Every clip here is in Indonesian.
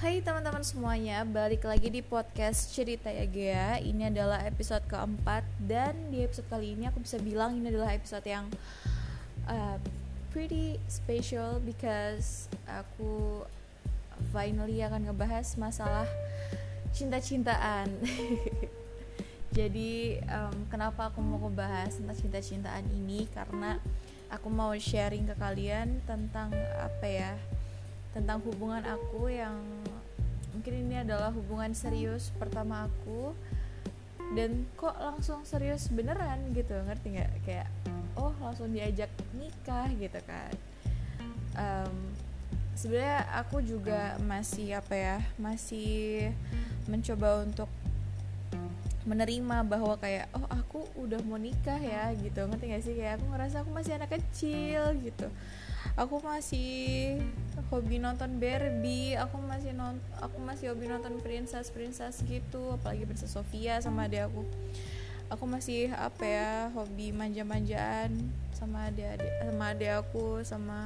Hai teman-teman semuanya, balik lagi di podcast Cerita Ya Gea. Ini adalah episode keempat Dan di episode kali ini aku bisa bilang ini adalah episode yang uh, Pretty special because aku finally akan ngebahas masalah cinta-cintaan. Jadi um, kenapa aku mau ngebahas tentang cinta-cintaan ini? Karena aku mau sharing ke kalian tentang apa ya? Tentang hubungan aku yang mungkin ini adalah hubungan serius pertama aku. Dan kok langsung serius beneran gitu ngerti nggak? Kayak oh langsung diajak nikah gitu kan. Um, sebenarnya aku juga masih apa ya masih mencoba untuk menerima bahwa kayak oh aku udah mau nikah ya gitu. Ngerti gak sih? Kayak aku ngerasa aku masih anak kecil gitu. Aku masih hobi nonton Barbie aku masih non aku masih hobi nonton princess princess gitu apalagi princess Sofia sama adik aku. Aku masih apa ya hobi manja-manjaan sama adik adik sama adik aku sama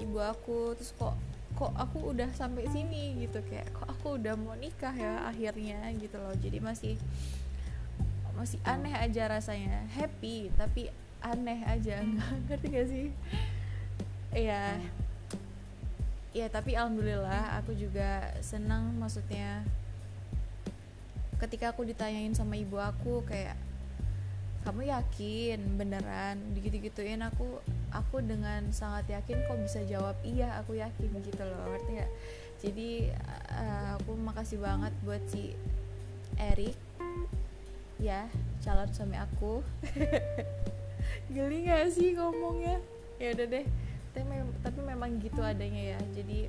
ibu aku. Terus kok kok aku udah sampai sini gitu kayak kok aku udah mau nikah ya akhirnya gitu loh. Jadi masih masih aneh aja rasanya. Happy tapi aneh aja. Ngerti gak sih? Ya ya tapi alhamdulillah aku juga senang maksudnya ketika aku ditanyain sama ibu aku kayak kamu yakin beneran? Digitu-gituin aku aku dengan sangat yakin kok bisa jawab iya aku yakin gitu loh ngerti gak jadi uh, aku makasih banget buat si Erik ya calon suami aku. Geli gak sih ngomongnya? Ya udah deh tapi, mem tapi memang gitu adanya ya. Jadi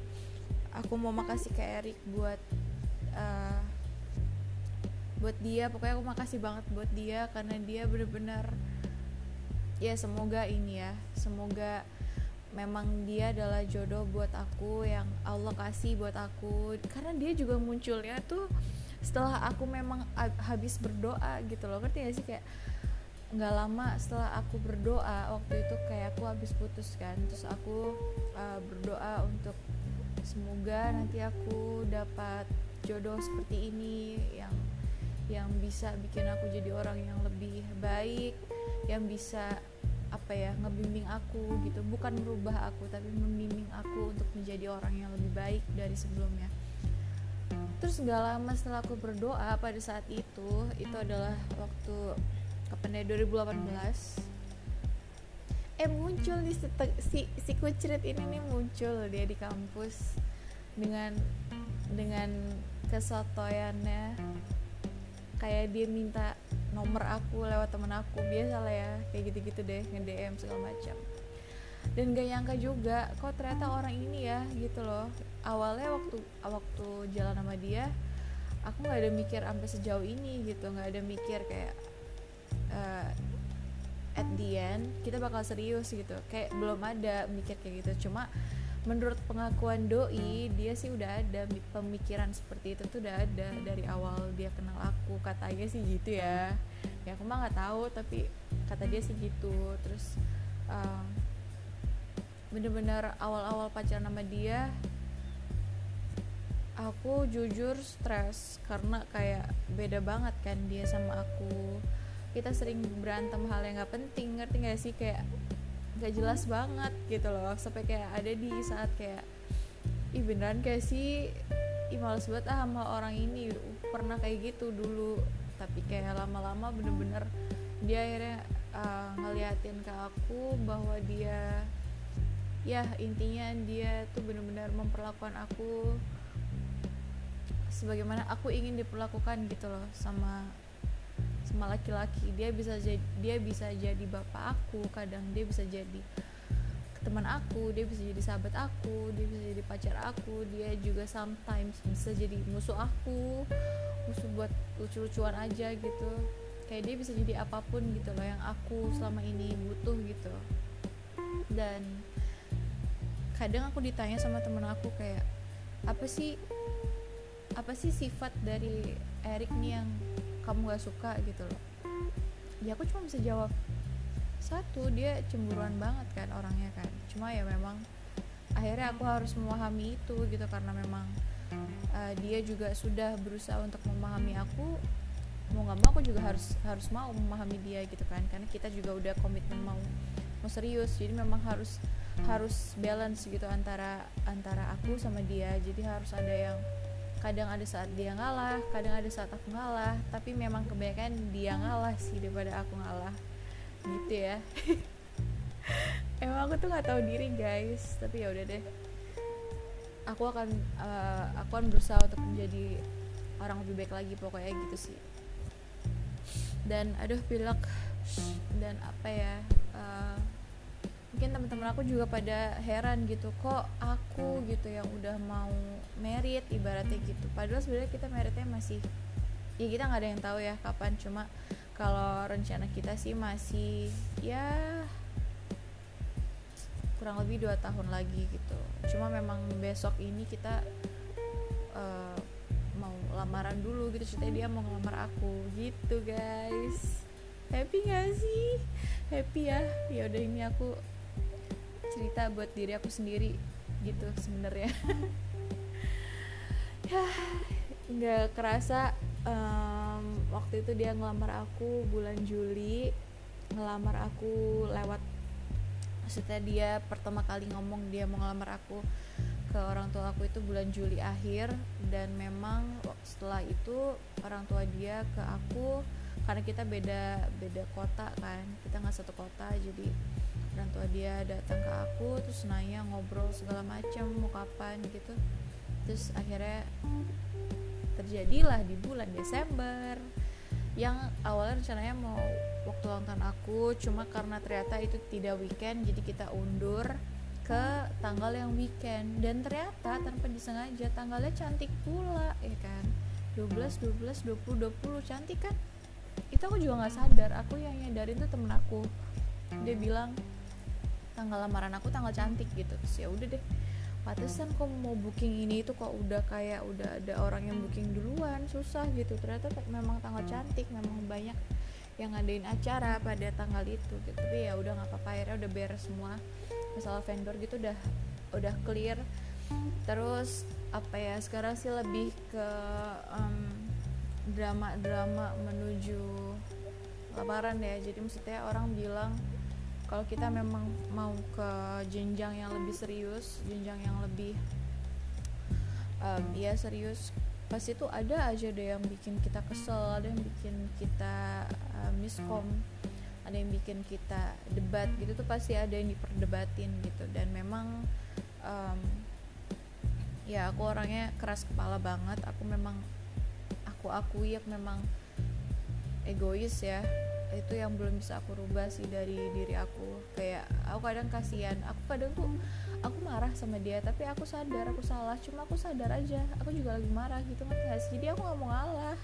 aku mau makasih ke Erik buat uh, buat dia. Pokoknya aku makasih banget buat dia karena dia bener-bener ya semoga ini ya semoga memang dia adalah jodoh buat aku yang Allah kasih buat aku. Karena dia juga munculnya tuh setelah aku memang habis berdoa gitu loh. Ngerti gak sih? Kayak nggak lama setelah aku berdoa waktu itu kayak aku habis putus kan. Terus aku uh, berdoa untuk semoga nanti aku dapat jodoh seperti ini yang yang bisa bikin aku jadi orang yang lebih baik yang bisa apa ya ngebimbing aku gitu. Bukan merubah aku tapi membimbing aku untuk menjadi orang yang lebih baik dari sebelumnya. Terus nggak lama setelah aku berdoa pada saat itu itu adalah waktu kapan ya 2018 eh muncul nih si, si, si kucrit ini nih muncul dia di kampus dengan dengan kesotoyannya kayak dia minta nomor aku lewat temen aku biasa lah ya kayak gitu-gitu deh nge DM segala macam. Dan gak nyangka juga kok ternyata orang ini ya gitu loh. Awalnya waktu waktu jalan sama dia aku nggak ada mikir sampai sejauh ini gitu. Nggak ada mikir kayak uh, at the end kita bakal serius gitu. Kayak belum ada mikir kayak gitu. Cuma menurut pengakuan doi dia sih udah ada pemikiran seperti itu tuh udah ada dari awal dia kenal aku. Katanya sih gitu ya. Ya aku mah nggak tahu tapi kata dia sih gitu. Terus um, bener-bener awal-awal pacaran sama dia aku jujur stres karena kayak beda banget kan dia sama aku. Kita sering berantem hal yang nggak penting ngerti gak sih? Kayak nggak jelas banget gitu loh. Sampai kayak ada di saat kayak ih beneran kayak sih? Ih males ah sama orang ini. Pernah kayak gitu dulu. Tapi kayak lama-lama bener-bener dia akhirnya uh, ngeliatin ke aku bahwa dia ya intinya dia tuh bener-bener memperlakukan aku sebagaimana aku ingin diperlakukan gitu loh sama sama laki-laki. Dia bisa jadi dia bisa jadi bapak aku kadang dia bisa jadi teman aku dia bisa jadi sahabat aku dia bisa jadi pacar aku dia juga sometimes bisa jadi musuh aku musuh buat lucu-lucuan aja gitu. Kayak dia bisa jadi apa pun gitu loh yang aku selama ini butuh gitu. Dan kadang aku ditanya sama temen aku kayak apa sih apa sih sifat dari Erik nih yang kamu gak suka gitu loh. Ya aku cuma bisa jawab satu dia cemburuan banget kan orangnya kan. Cuma ya memang akhirnya aku harus memahami itu gitu karena memang uh, dia juga sudah berusaha untuk memahami aku. Mau nggak mau aku juga harus harus mau memahami dia gitu kan karena kita juga udah komitmen mau mau serius. Jadi memang harus harus balance gitu antara antara aku sama dia. Jadi harus ada yang kadang ada saat dia ngalah kadang ada saat aku ngalah tapi memang kebanyakan dia ngalah sih daripada aku ngalah. Gitu ya. Emang aku tuh nggak tahu diri guys. Tapi ya udah deh. Aku akan uh, aku akan berusaha untuk menjadi orang lebih baik lagi pokoknya gitu sih. Dan aduh pilek. Dan apa ya uh, mungkin teman-teman aku juga pada heran gitu kok aku gitu yang udah mau merit ibaratnya gitu. Padahal sebenarnya kita meritnya masih ya kita nggak ada yang tahu ya kapan. Cuma kalau rencana kita sih masih ya kurang lebih dua tahun lagi gitu. Cuma memang besok ini kita uh, mau lamaran dulu gitu. Ceritanya dia mau ngelamar aku gitu guys. Happy gak sih? Happy ya. Ya udah ini aku cerita buat diri aku sendiri gitu sebenarnya. Ya nggak kerasa um, waktu itu dia ngelamar aku bulan Juli ngelamar aku lewat maksudnya dia pertama kali ngomong dia mau ngelamar aku ke orang tua aku itu bulan Juli akhir. Dan memang setelah itu orang tua dia ke aku karena kita beda beda kota kan kita nggak satu kota jadi orang tua dia datang ke aku terus nanya ngobrol segala macam mau kapan gitu. Terus akhirnya terjadilah di bulan Desember yang awalnya rencananya mau waktu ulang tahun aku cuma karena ternyata itu tidak weekend jadi kita undur ke tanggal yang weekend. Dan ternyata tanpa disengaja tanggalnya cantik pula ya kan? 12 12 20 20 cantik kan? Itu aku juga nggak sadar aku yang nyadarin tuh temen aku. Dia bilang tanggal lamaran aku tanggal cantik gitu. Terus ya udah deh. Pantesan kok mau booking ini itu kok udah kayak udah ada orang yang booking duluan susah gitu. Ternyata memang tanggal cantik memang banyak yang ngadain acara pada tanggal itu gitu. Tapi ya udah nggak apa-apa akhirnya udah beres semua. Masalah vendor gitu udah udah clear. Terus apa ya sekarang sih lebih ke drama-drama um, menuju lebaran ya. Jadi maksudnya orang bilang kalau kita memang mau ke jenjang yang lebih serius jenjang yang lebih um, ya serius pasti tuh ada aja deh yang bikin kita kesel ada yang bikin kita uh, miskom ada yang bikin kita debat gitu tuh pasti ada yang diperdebatin gitu. Dan memang um, ya aku orangnya keras kepala banget aku memang aku akui ya memang egois ya. Itu yang belum bisa aku rubah sih dari diri aku. Kayak aku kadang kasihan. Aku kadang tuh aku marah sama dia tapi aku sadar aku salah. Cuma aku sadar aja. Aku juga lagi marah gitu nggak sih jadi aku nggak mau ngalah.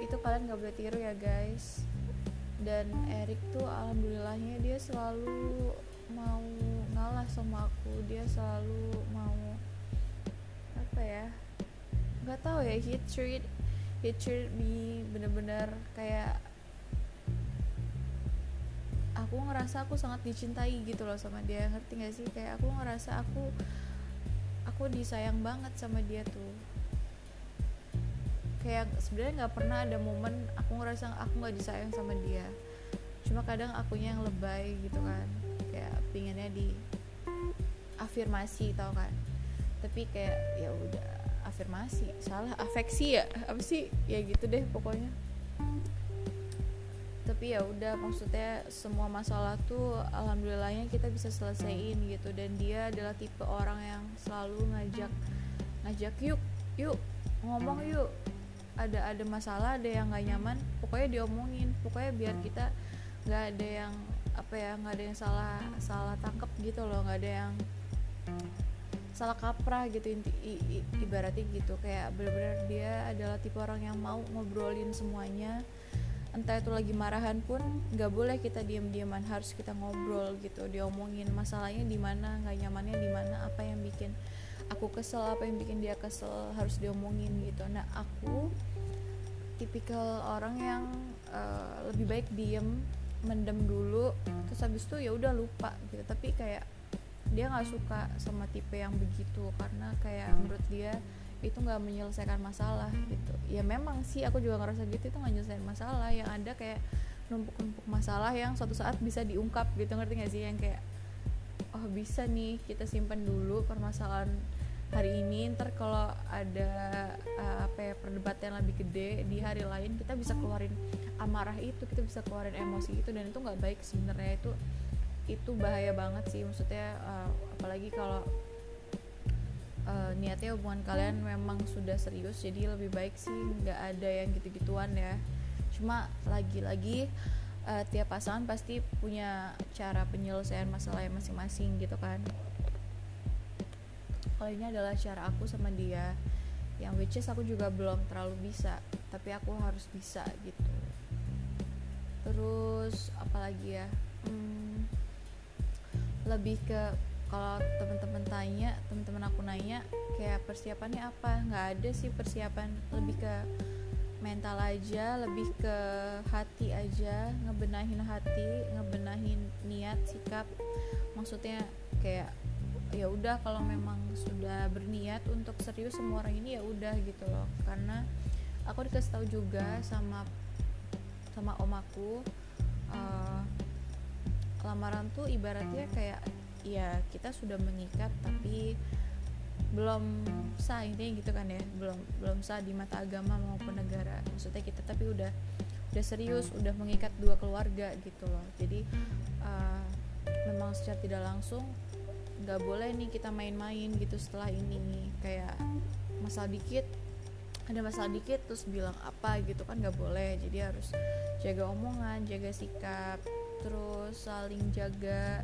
Itu kalian nggak boleh tiru ya guys. Dan Erik tuh alhamdulillahnya dia selalu mau ngalah sama aku. Dia selalu mau apa ya nggak tahu ya he treat treat me bener-bener kayak aku ngerasa aku sangat dicintai gitu loh sama dia ngerti gak sih? Kayak aku ngerasa aku aku disayang banget sama dia tuh. Kayak sebenarnya nggak pernah ada momen aku ngerasa aku nggak disayang sama dia. Cuma kadang akunya yang lebay gitu kan. Kayak pinginnya di afirmasi tau kan? Tapi kayak ya udah afirmasi salah afeksi ya apa sih? Ya gitu deh pokoknya. Tapi ya udah maksudnya semua masalah tuh alhamdulillahnya kita bisa selesaiin gitu. Dan dia adalah tipe orang yang selalu ngajak ngajak yuk yuk ngomong yuk. Ada ada masalah ada yang nggak nyaman pokoknya diomongin. Pokoknya biar kita nggak ada yang apa ya nggak ada yang salah salah tangkep gitu loh. Nggak ada yang salah kaprah gitu inti, i, i, ibaratnya gitu. Kayak bener-bener dia adalah tipe orang yang mau ngobrolin semuanya. Entah itu lagi marahan pun nggak boleh kita diam-diaman harus kita ngobrol gitu diomongin masalahnya di mana nggak nyamannya di mana apa yang bikin aku kesel apa yang bikin dia kesel harus diomongin gitu. Nah aku tipikal orang yang uh, lebih baik diem mendem dulu terus habis itu ya udah lupa gitu. Tapi kayak dia nggak suka sama tipe yang begitu karena kayak menurut dia itu nggak menyelesaikan masalah gitu. Ya memang sih aku juga ngerasa gitu itu nggak menyelesaikan masalah. Yang ada kayak numpuk-numpuk masalah yang suatu saat bisa diungkap gitu ngerti gak sih? Yang kayak oh bisa nih kita simpan dulu permasalahan hari ini ntar kalau ada uh, apa ya perdebatan yang lebih gede di hari lain kita bisa keluarin amarah itu kita bisa keluarin emosi itu dan itu nggak baik sebenarnya. Itu itu bahaya banget sih. Maksudnya uh, apalagi kalau uh, niatnya hubungan kalian memang sudah serius jadi lebih baik sih nggak ada yang gitu-gituan ya. Cuma lagi-lagi uh, tiap pasangan pasti punya cara penyelesaian masalah yang masing-masing gitu kan. Kalau ini adalah cara aku sama dia yang which is aku juga belum terlalu bisa tapi aku harus bisa gitu. Terus apalagi ya? Hmm, lebih ke kalau teman-teman tanya teman-teman aku nanya kayak persiapannya apa? Nggak ada sih persiapan. Lebih ke mental aja lebih ke hati aja. Ngebenahin hati ngebenahin niat sikap. Maksudnya kayak ya udah kalau memang sudah berniat untuk serius semua orang ini ya udah gitu loh. Karena aku dikasih tahu juga sama sama om aku uh, lamaran tuh ibaratnya kayak ya kita sudah mengikat tapi belum sah intinya gitu kan ya. Belum belum sah di mata agama maupun negara. Maksudnya kita tapi udah udah serius udah mengikat dua keluarga gitu loh. Jadi uh, memang secara tidak langsung nggak boleh nih kita main-main gitu setelah ini. Kayak masalah dikit ada masalah dikit terus bilang apa gitu kan nggak boleh. Jadi harus jaga omongan jaga sikap terus saling jaga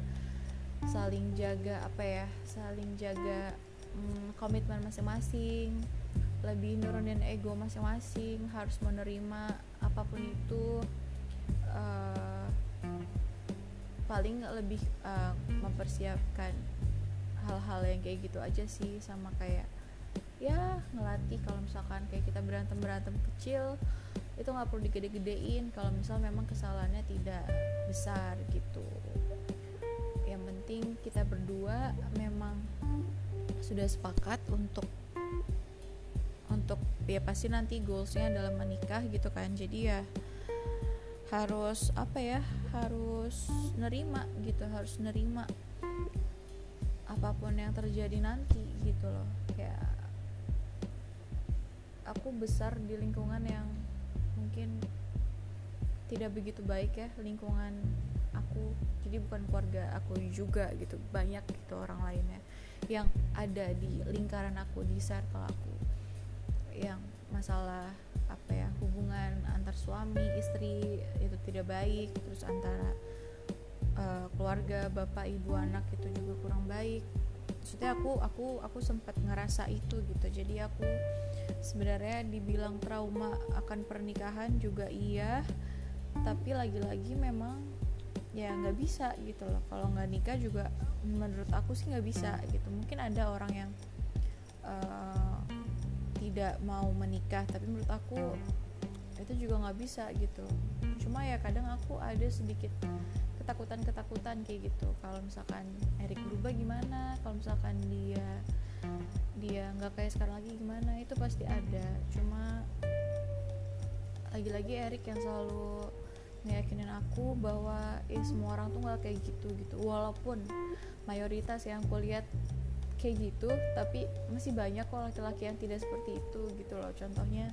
saling jaga apa ya saling jaga hmm, komitmen masing-masing lebih nurunin ego masing-masing harus menerima apa pun itu uh, paling lebih uh, mempersiapkan hal-hal yang kayak gitu aja sih sama kayak ya ngelatih kalau misalkan kayak kita berantem berantem kecil itu nggak perlu digede-gedein kalau misal memang kesalahannya tidak besar gitu. Yang penting kita berdua memang sudah sepakat untuk untuk ya pasti nanti goalsnya dalam menikah gitu kan. Jadi ya harus apa ya harus nerima gitu harus nerima apa pun yang terjadi nanti gitu loh. Kayak aku besar di lingkungan yang mungkin tidak begitu baik ya lingkungan aku. Jadi bukan keluarga aku juga gitu banyak gitu orang lainnya yang ada di lingkaran aku di circle aku. Yang masalah apa ya hubungan antar suami istri itu tidak baik terus antara uh, keluarga bapak ibu anak itu juga kurang baik maksudnya aku aku aku sempat ngerasa itu gitu. Jadi aku sebenarnya dibilang trauma akan pernikahan juga iya tapi lagi-lagi memang ya nggak bisa gitu loh. Kalau nggak nikah juga menurut aku sih nggak bisa gitu. Mungkin ada orang yang uh, tidak mau menikah tapi menurut aku itu juga nggak bisa gitu. Cuma ya kadang aku ada sedikit ketakutan-ketakutan kayak gitu. Kalau misalkan Erik berubah gimana? Kalau misalkan dia dia nggak kayak sekarang lagi gimana? Itu pasti ada. Cuma lagi-lagi Erik yang selalu meyakinin aku bahwa eh semua orang tuh nggak kayak gitu gitu. Walaupun mayoritas yang aku lihat kayak gitu tapi masih banyak kok laki-laki yang tidak seperti itu gitu loh. Contohnya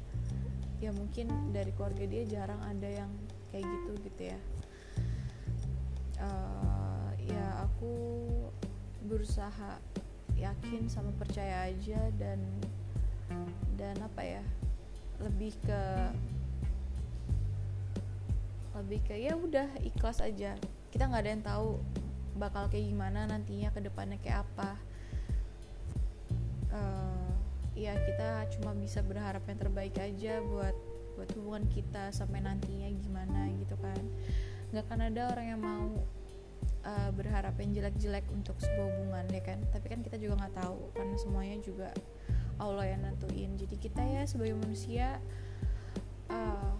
ya mungkin dari keluarga dia jarang ada yang kayak gitu gitu ya uh, ya aku berusaha yakin sama percaya aja dan dan apa ya lebih ke lebih ke ya udah ikhlas aja. Kita nggak ada yang tahu bakal kayak gimana nantinya ke depannya kayak apa. Uh, ya kita cuma bisa berharap yang terbaik aja buat buat hubungan kita sampai nantinya gimana gitu kan nggak akan ada orang yang mau uh, berharap yang jelek-jelek untuk sebuah hubungan ya kan? Tapi kan kita juga nggak tahu karena semuanya juga Allah yang nentuin. Jadi kita ya sebagai manusia uh,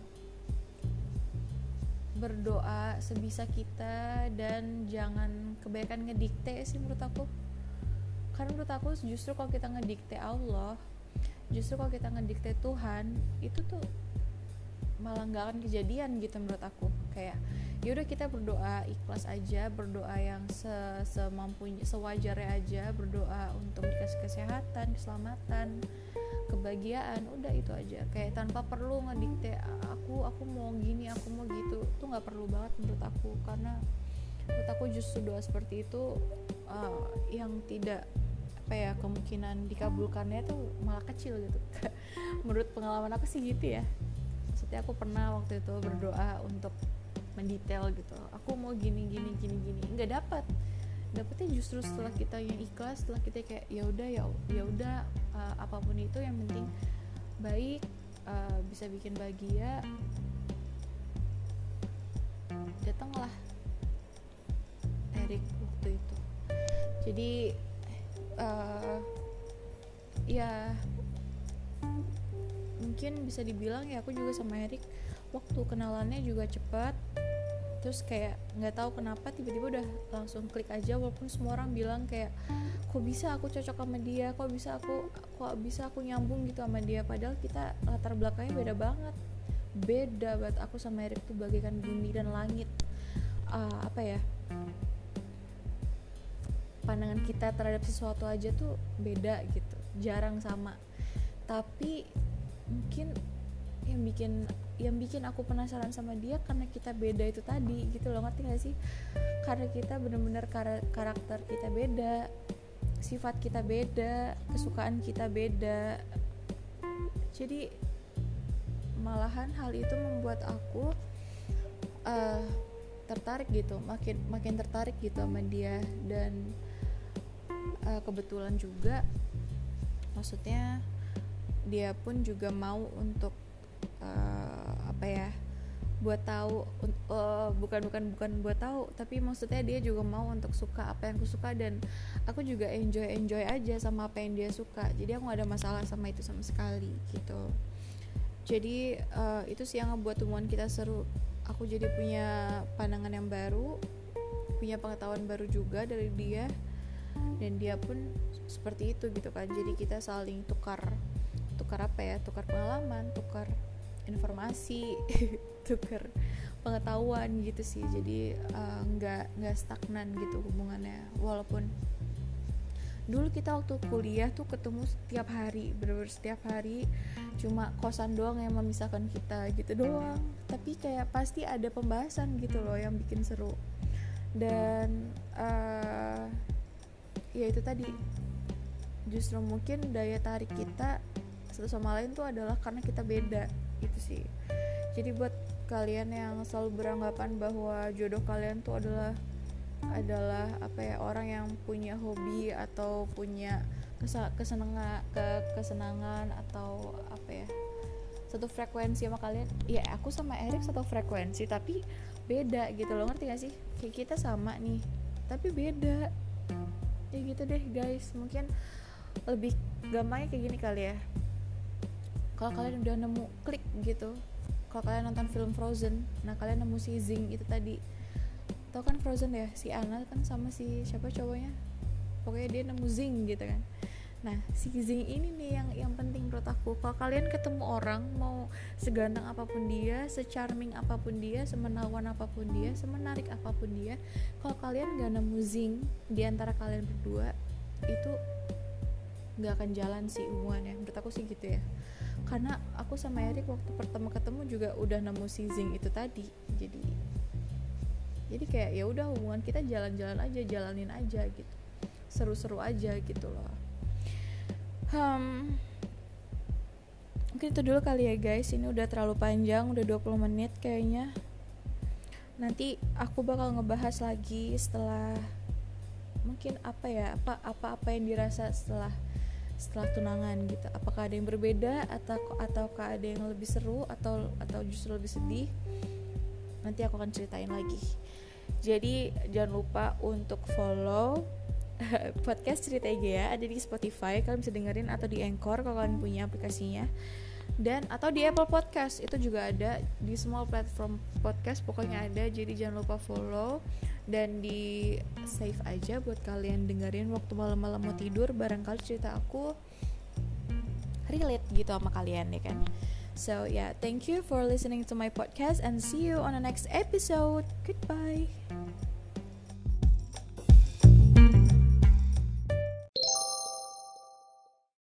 berdoa sebisa kita dan jangan kebanyakan ngedikte sih menurut aku. Karena menurut aku justru kalau kita ngedikte Allah justru kalau kita ngedikte Tuhan itu tuh malah nggak akan kejadian gitu menurut aku. Kayak yaudah kita berdoa ikhlas aja berdoa yang se semampunya sewajarnya aja berdoa untuk dikasih kesehatan keselamatan kebahagiaan udah itu aja. Kayak tanpa perlu ngedikte aku aku mau gini aku mau gitu. Tuh nggak perlu banget menurut aku karena menurut aku justru doa seperti itu uh, yang tidak apa ya kemungkinan dikabulkannya tuh malah kecil gitu. Menurut pengalaman aku sih gitu ya maksudnya aku pernah waktu itu berdoa untuk mendetail gitu. Aku mau gini gini gini gini. Nggak dapat dapetnya justru setelah kita yang ikhlas setelah kita kayak ya udah ya ya udah uh, apa pun itu yang penting baik uh, bisa bikin bahagia datanglah Erik waktu itu. Jadi uh, ya mungkin bisa dibilang ya aku juga sama Erik waktu kenalannya juga cepat. Terus kayak nggak tahu kenapa tiba-tiba udah langsung klik aja walaupun semua orang bilang kayak kok bisa aku cocok sama dia? Kok bisa aku kok bisa aku nyambung gitu sama dia? Padahal kita latar belakangnya beda banget. Beda banget. Aku sama Erik tuh bagaikan bumi dan langit. Uh, apa ya? Pandangan kita terhadap sesuatu aja tuh beda gitu. Jarang sama. Tapi mungkin yang bikin yang bikin aku penasaran sama dia karena kita beda itu tadi gitu loh. Ngerti gak sih? Karena kita bener-bener kar karakter kita beda sifat kita beda kesukaan kita beda. Jadi malahan hal itu membuat aku uh, tertarik gitu makin makin tertarik gitu sama dia. Dan uh, kebetulan juga maksudnya dia pun juga mau untuk uh, apa ya buat tahu uh, bukan bukan bukan buat tahu tapi maksudnya dia juga mau untuk suka apa yang aku suka dan aku juga enjoy enjoy aja sama apa yang dia suka. Jadi aku gak ada masalah sama itu sama sekali gitu. Jadi uh, itu sih yang ngebuat hubungan kita seru. Aku jadi punya pandangan yang baru punya pengetahuan baru juga dari dia dan dia pun seperti itu gitu kan jadi kita saling tukar tukar apa ya tukar pengalaman tukar informasi tukar pengetahuan gitu sih. Jadi eh, nggak uh, nggak stagnan gitu hubungannya. Walaupun dulu kita waktu kuliah tuh ketemu setiap hari bener-bener setiap hari. Cuma kosan doang yang memisahkan kita gitu doang. Tapi kayak pasti ada pembahasan gitu loh yang bikin seru. Dan uh, ya itu tadi. Justru mungkin daya tarik kita satu sama lain tuh adalah karena kita beda itu sih. Jadi buat kalian yang selalu beranggapan bahwa jodoh kalian tuh adalah adalah apa ya orang yang punya hobi atau punya kesenangan ke kesenangan atau apa ya satu frekuensi sama kalian. Ya aku sama Erik satu frekuensi tapi beda gitu loh ngerti gak sih? Kayak kita sama nih tapi beda. Ya gitu deh guys. Mungkin lebih gampangnya kayak gini kali ya kalau kalian udah nemu klik gitu. Kalau kalian nonton film Frozen nah kalian nemu si Zing itu tadi. Tau kan Frozen ya? Si Anna kan sama si siapa cowoknya? Pokoknya dia nemu Zing gitu kan. Nah si Zing ini nih yang yang penting menurut aku. Kalau kalian ketemu orang mau seganteng apa pun dia secharming apa pun dia semenawan apa pun dia semenarik apa pun dia kalau kalian gak nemu Zing di antara kalian berdua itu nggak akan jalan sih hubungannya menurut aku sih gitu ya karena aku sama Erik waktu pertama ketemu juga udah nemu seizing itu tadi. Jadi jadi kayak ya udah hubungan kita jalan-jalan aja jalanin aja gitu. Seru-seru aja gitu loh. Hmm, mungkin itu dulu kali ya guys. Ini udah terlalu panjang udah 20 menit kayaknya. Nanti aku bakal ngebahas lagi setelah mungkin apa ya apa apa apa yang dirasa setelah setelah tunangan gitu. Apakah ada yang berbeda atau ataukah ada yang lebih seru atau atau justru lebih sedih? Nanti aku akan ceritain lagi. Jadi jangan lupa untuk follow podcast cerita IG ya. Ada di Spotify kalian bisa dengerin atau di Anchor kalau kalian punya aplikasinya. Dan atau di Apple Podcast itu juga ada. Di semua platform podcast pokoknya ada. Jadi jangan lupa follow dan di save aja buat kalian dengerin waktu malam-malam mau tidur barangkali cerita aku relate gitu sama kalian ya kan? So yeah thank you for listening to my podcast and see you on the next episode. Goodbye